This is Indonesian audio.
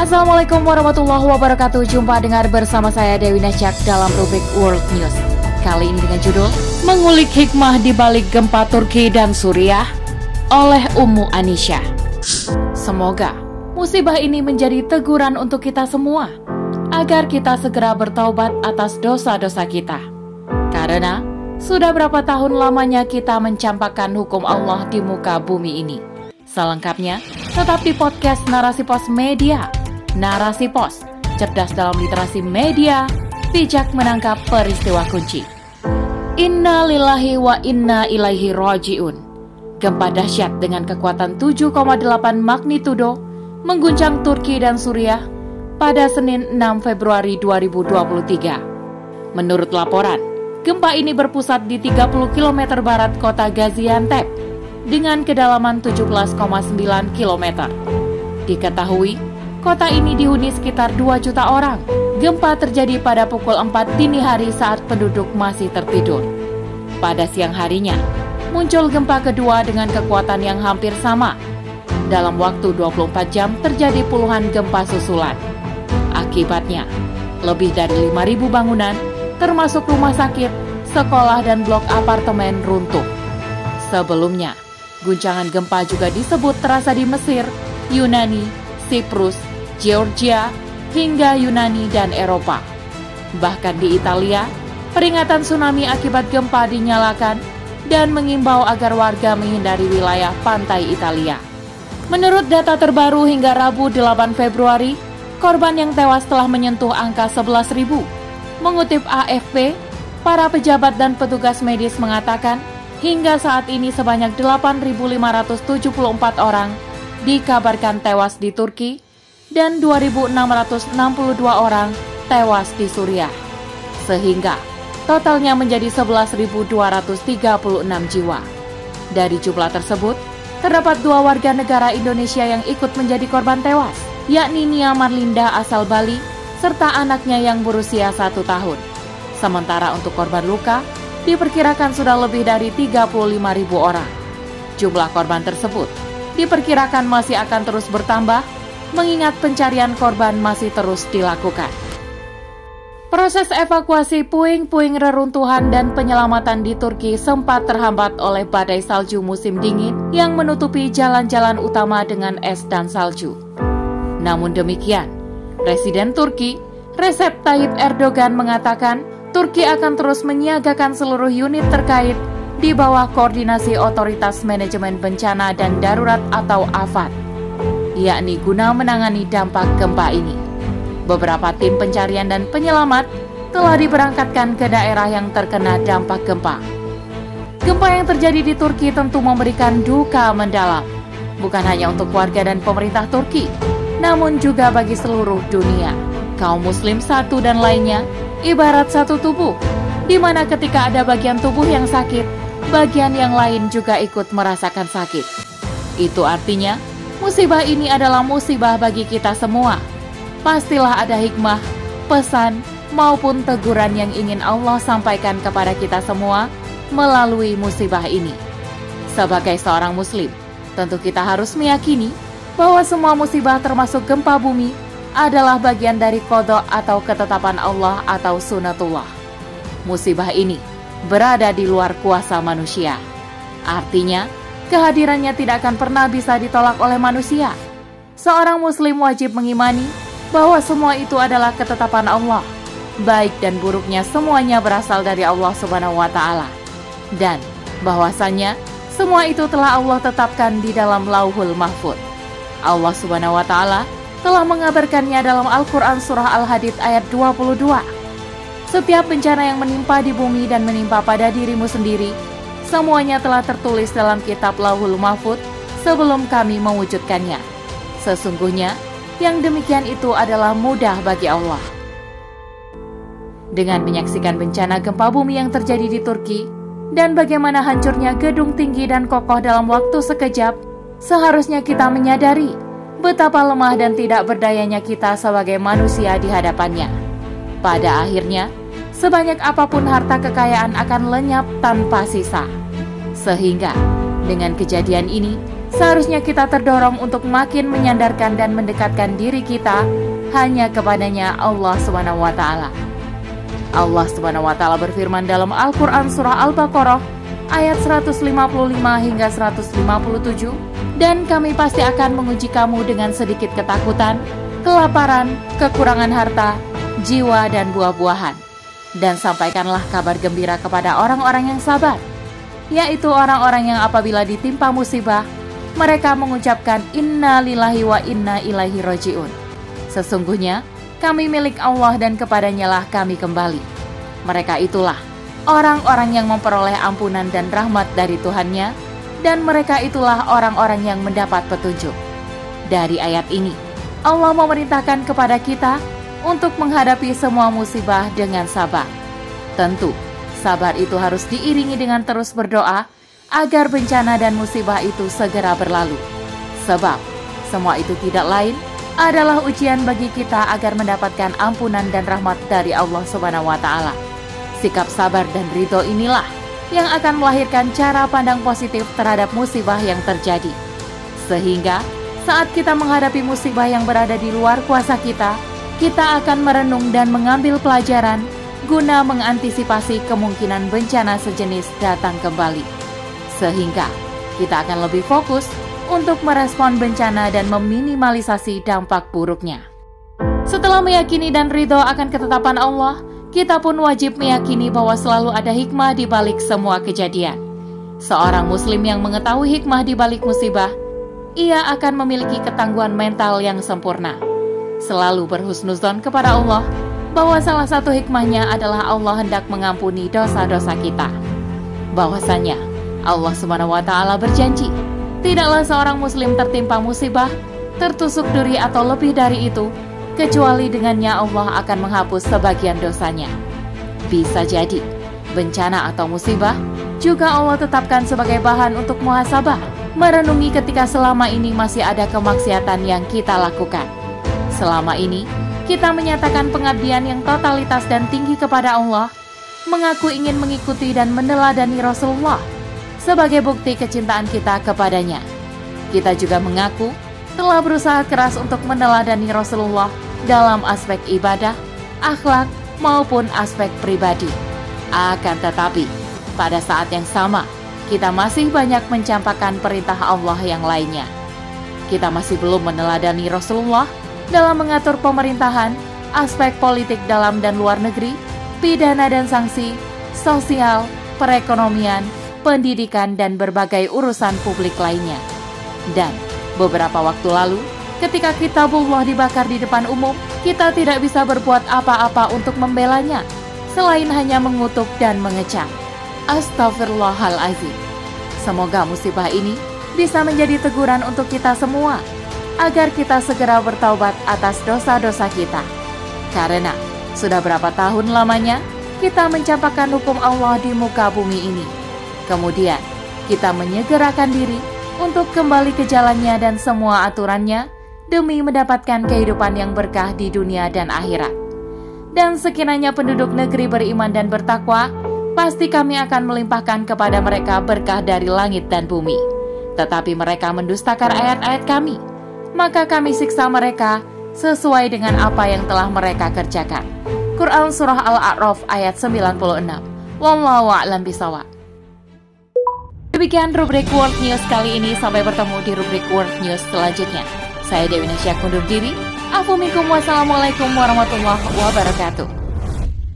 Assalamualaikum warahmatullahi wabarakatuh. Jumpa dengar bersama saya Dewi Nasyak dalam rubrik World News. Kali ini dengan judul Mengulik hikmah di balik gempa Turki dan Suriah oleh Ummu Anisha. Semoga musibah ini menjadi teguran untuk kita semua Agar kita segera bertaubat atas dosa-dosa kita. Karena sudah berapa tahun lamanya kita mencampakkan hukum Allah di muka bumi ini. Selengkapnya, tetap di podcast Narasi Pos Media Narasi Pos, cerdas dalam literasi media, bijak menangkap peristiwa kunci. Inna lillahi wa inna ilaihi roji'un. Gempa dahsyat dengan kekuatan 7,8 magnitudo mengguncang Turki dan Suriah pada Senin 6 Februari 2023. Menurut laporan, gempa ini berpusat di 30 km barat kota Gaziantep dengan kedalaman 17,9 km. Diketahui, Kota ini dihuni sekitar 2 juta orang. Gempa terjadi pada pukul 4 dini hari saat penduduk masih tertidur. Pada siang harinya, muncul gempa kedua dengan kekuatan yang hampir sama. Dalam waktu 24 jam terjadi puluhan gempa susulan. Akibatnya, lebih dari 5.000 bangunan, termasuk rumah sakit, sekolah dan blok apartemen runtuh. Sebelumnya, guncangan gempa juga disebut terasa di Mesir, Yunani, Siprus, Georgia, hingga Yunani dan Eropa. Bahkan di Italia, peringatan tsunami akibat gempa dinyalakan dan mengimbau agar warga menghindari wilayah pantai Italia. Menurut data terbaru hingga Rabu 8 Februari, korban yang tewas telah menyentuh angka 11.000. Mengutip AFP, para pejabat dan petugas medis mengatakan hingga saat ini sebanyak 8.574 orang dikabarkan tewas di Turki dan 2.662 orang tewas di Suriah. Sehingga totalnya menjadi 11.236 jiwa. Dari jumlah tersebut, terdapat dua warga negara Indonesia yang ikut menjadi korban tewas, yakni Nia Marlinda asal Bali, serta anaknya yang berusia satu tahun. Sementara untuk korban luka, diperkirakan sudah lebih dari 35.000 orang. Jumlah korban tersebut diperkirakan masih akan terus bertambah mengingat pencarian korban masih terus dilakukan. Proses evakuasi puing-puing reruntuhan dan penyelamatan di Turki sempat terhambat oleh badai salju musim dingin yang menutupi jalan-jalan utama dengan es dan salju. Namun demikian, Presiden Turki Recep Tayyip Erdogan mengatakan Turki akan terus menyiagakan seluruh unit terkait di bawah koordinasi Otoritas Manajemen Bencana dan Darurat atau AFAD yakni guna menangani dampak gempa ini. Beberapa tim pencarian dan penyelamat telah diberangkatkan ke daerah yang terkena dampak gempa. Gempa yang terjadi di Turki tentu memberikan duka mendalam, bukan hanya untuk warga dan pemerintah Turki, namun juga bagi seluruh dunia. Kaum muslim satu dan lainnya ibarat satu tubuh, di mana ketika ada bagian tubuh yang sakit, bagian yang lain juga ikut merasakan sakit. Itu artinya Musibah ini adalah musibah bagi kita semua. Pastilah ada hikmah, pesan, maupun teguran yang ingin Allah sampaikan kepada kita semua melalui musibah ini. Sebagai seorang Muslim, tentu kita harus meyakini bahwa semua musibah, termasuk gempa bumi, adalah bagian dari kodok atau ketetapan Allah atau sunatullah. Musibah ini berada di luar kuasa manusia. Artinya, kehadirannya tidak akan pernah bisa ditolak oleh manusia. Seorang muslim wajib mengimani bahwa semua itu adalah ketetapan Allah. Baik dan buruknya semuanya berasal dari Allah Subhanahu wa taala. Dan bahwasannya semua itu telah Allah tetapkan di dalam Lauhul Mahfud. Allah Subhanahu wa taala telah mengabarkannya dalam Al-Qur'an surah Al-Hadid ayat 22. Setiap bencana yang menimpa di bumi dan menimpa pada dirimu sendiri Semuanya telah tertulis dalam kitab Lauhul Mahfud sebelum kami mewujudkannya. Sesungguhnya, yang demikian itu adalah mudah bagi Allah. Dengan menyaksikan bencana gempa bumi yang terjadi di Turki, dan bagaimana hancurnya gedung tinggi dan kokoh dalam waktu sekejap, seharusnya kita menyadari betapa lemah dan tidak berdayanya kita sebagai manusia di hadapannya. Pada akhirnya, sebanyak apa pun harta kekayaan akan lenyap tanpa sisa. Sehingga dengan kejadian ini, seharusnya kita terdorong untuk makin menyandarkan dan mendekatkan diri kita hanya kepadanya Allah taala. Allah taala berfirman dalam Al-Qur'an surah Al-Baqarah ayat 155 hingga 157 dan kami pasti akan menguji kamu dengan sedikit ketakutan, kelaparan, kekurangan harta, jiwa dan buah-buahan. Dan sampaikanlah kabar gembira kepada orang-orang yang sabar, yaitu orang-orang yang apabila ditimpa musibah, mereka mengucapkan inna lillahi wa inna ilaihi roji'un. Sesungguhnya kami milik Allah dan kepadanya lah kami kembali. Mereka itulah orang-orang yang memperoleh ampunan dan rahmat dari Tuhannya, dan mereka itulah orang-orang yang mendapat petunjuk. Dari ayat ini, Allah memerintahkan kepada kita untuk menghadapi semua musibah dengan sabar. Tentu, sabar itu harus diiringi dengan terus berdoa agar bencana dan musibah itu segera berlalu. Sebab, semua itu tidak lain adalah ujian bagi kita agar mendapatkan ampunan dan rahmat dari Allah Subhanahu wa taala. Sikap sabar dan ridho inilah yang akan melahirkan cara pandang positif terhadap musibah yang terjadi. Sehingga saat kita menghadapi musibah yang berada di luar kuasa kita, kita akan merenung dan mengambil pelajaran guna mengantisipasi kemungkinan bencana sejenis datang kembali. Sehingga kita akan lebih fokus untuk merespon bencana dan meminimalisasi dampak buruknya. Setelah meyakini dan ridho akan ketetapan Allah, kita pun wajib meyakini bahwa selalu ada hikmah di balik semua kejadian. Seorang muslim yang mengetahui hikmah di balik musibah, ia akan memiliki ketangguhan mental yang sempurna. Selalu berhusnuzon kepada Allah bahwa salah satu hikmahnya adalah Allah hendak mengampuni dosa-dosa kita. Bahwasanya Allah Subhanahu wa taala berjanji, tidaklah seorang muslim tertimpa musibah, tertusuk duri atau lebih dari itu kecuali dengannya Allah akan menghapus sebagian dosanya. Bisa jadi, bencana atau musibah juga Allah tetapkan sebagai bahan untuk muhasabah, merenungi ketika selama ini masih ada kemaksiatan yang kita lakukan. Selama ini, kita menyatakan pengabdian yang totalitas dan tinggi kepada Allah, mengaku ingin mengikuti dan meneladani Rasulullah sebagai bukti kecintaan kita kepadanya. Kita juga mengaku telah berusaha keras untuk meneladani Rasulullah dalam aspek ibadah, akhlak, maupun aspek pribadi. Akan tetapi, pada saat yang sama, kita masih banyak mencampakkan perintah Allah yang lainnya. Kita masih belum meneladani Rasulullah dalam mengatur pemerintahan, aspek politik dalam dan luar negeri, pidana dan sanksi, sosial, perekonomian, pendidikan, dan berbagai urusan publik lainnya. Dan beberapa waktu lalu, Ketika kitabullah dibakar di depan umum, kita tidak bisa berbuat apa-apa untuk membelanya, selain hanya mengutuk dan mengecam. Astaghfirullahalazim. Semoga musibah ini bisa menjadi teguran untuk kita semua, agar kita segera bertaubat atas dosa-dosa kita. Karena sudah berapa tahun lamanya kita mencampakkan hukum Allah di muka bumi ini. Kemudian kita menyegerakan diri untuk kembali ke jalannya dan semua aturannya demi mendapatkan kehidupan yang berkah di dunia dan akhirat. Dan sekiranya penduduk negeri beriman dan bertakwa, pasti kami akan melimpahkan kepada mereka berkah dari langit dan bumi. Tetapi mereka mendustakan ayat-ayat kami, maka kami siksa mereka sesuai dengan apa yang telah mereka kerjakan. Quran Surah Al-A'raf ayat 96 Wallahu a'lam bisawab. Demikian rubrik World News kali ini. Sampai bertemu di rubrik World News selanjutnya. Saya Dewi Nasyak undur diri. Assalamualaikum warahmatullahi wabarakatuh.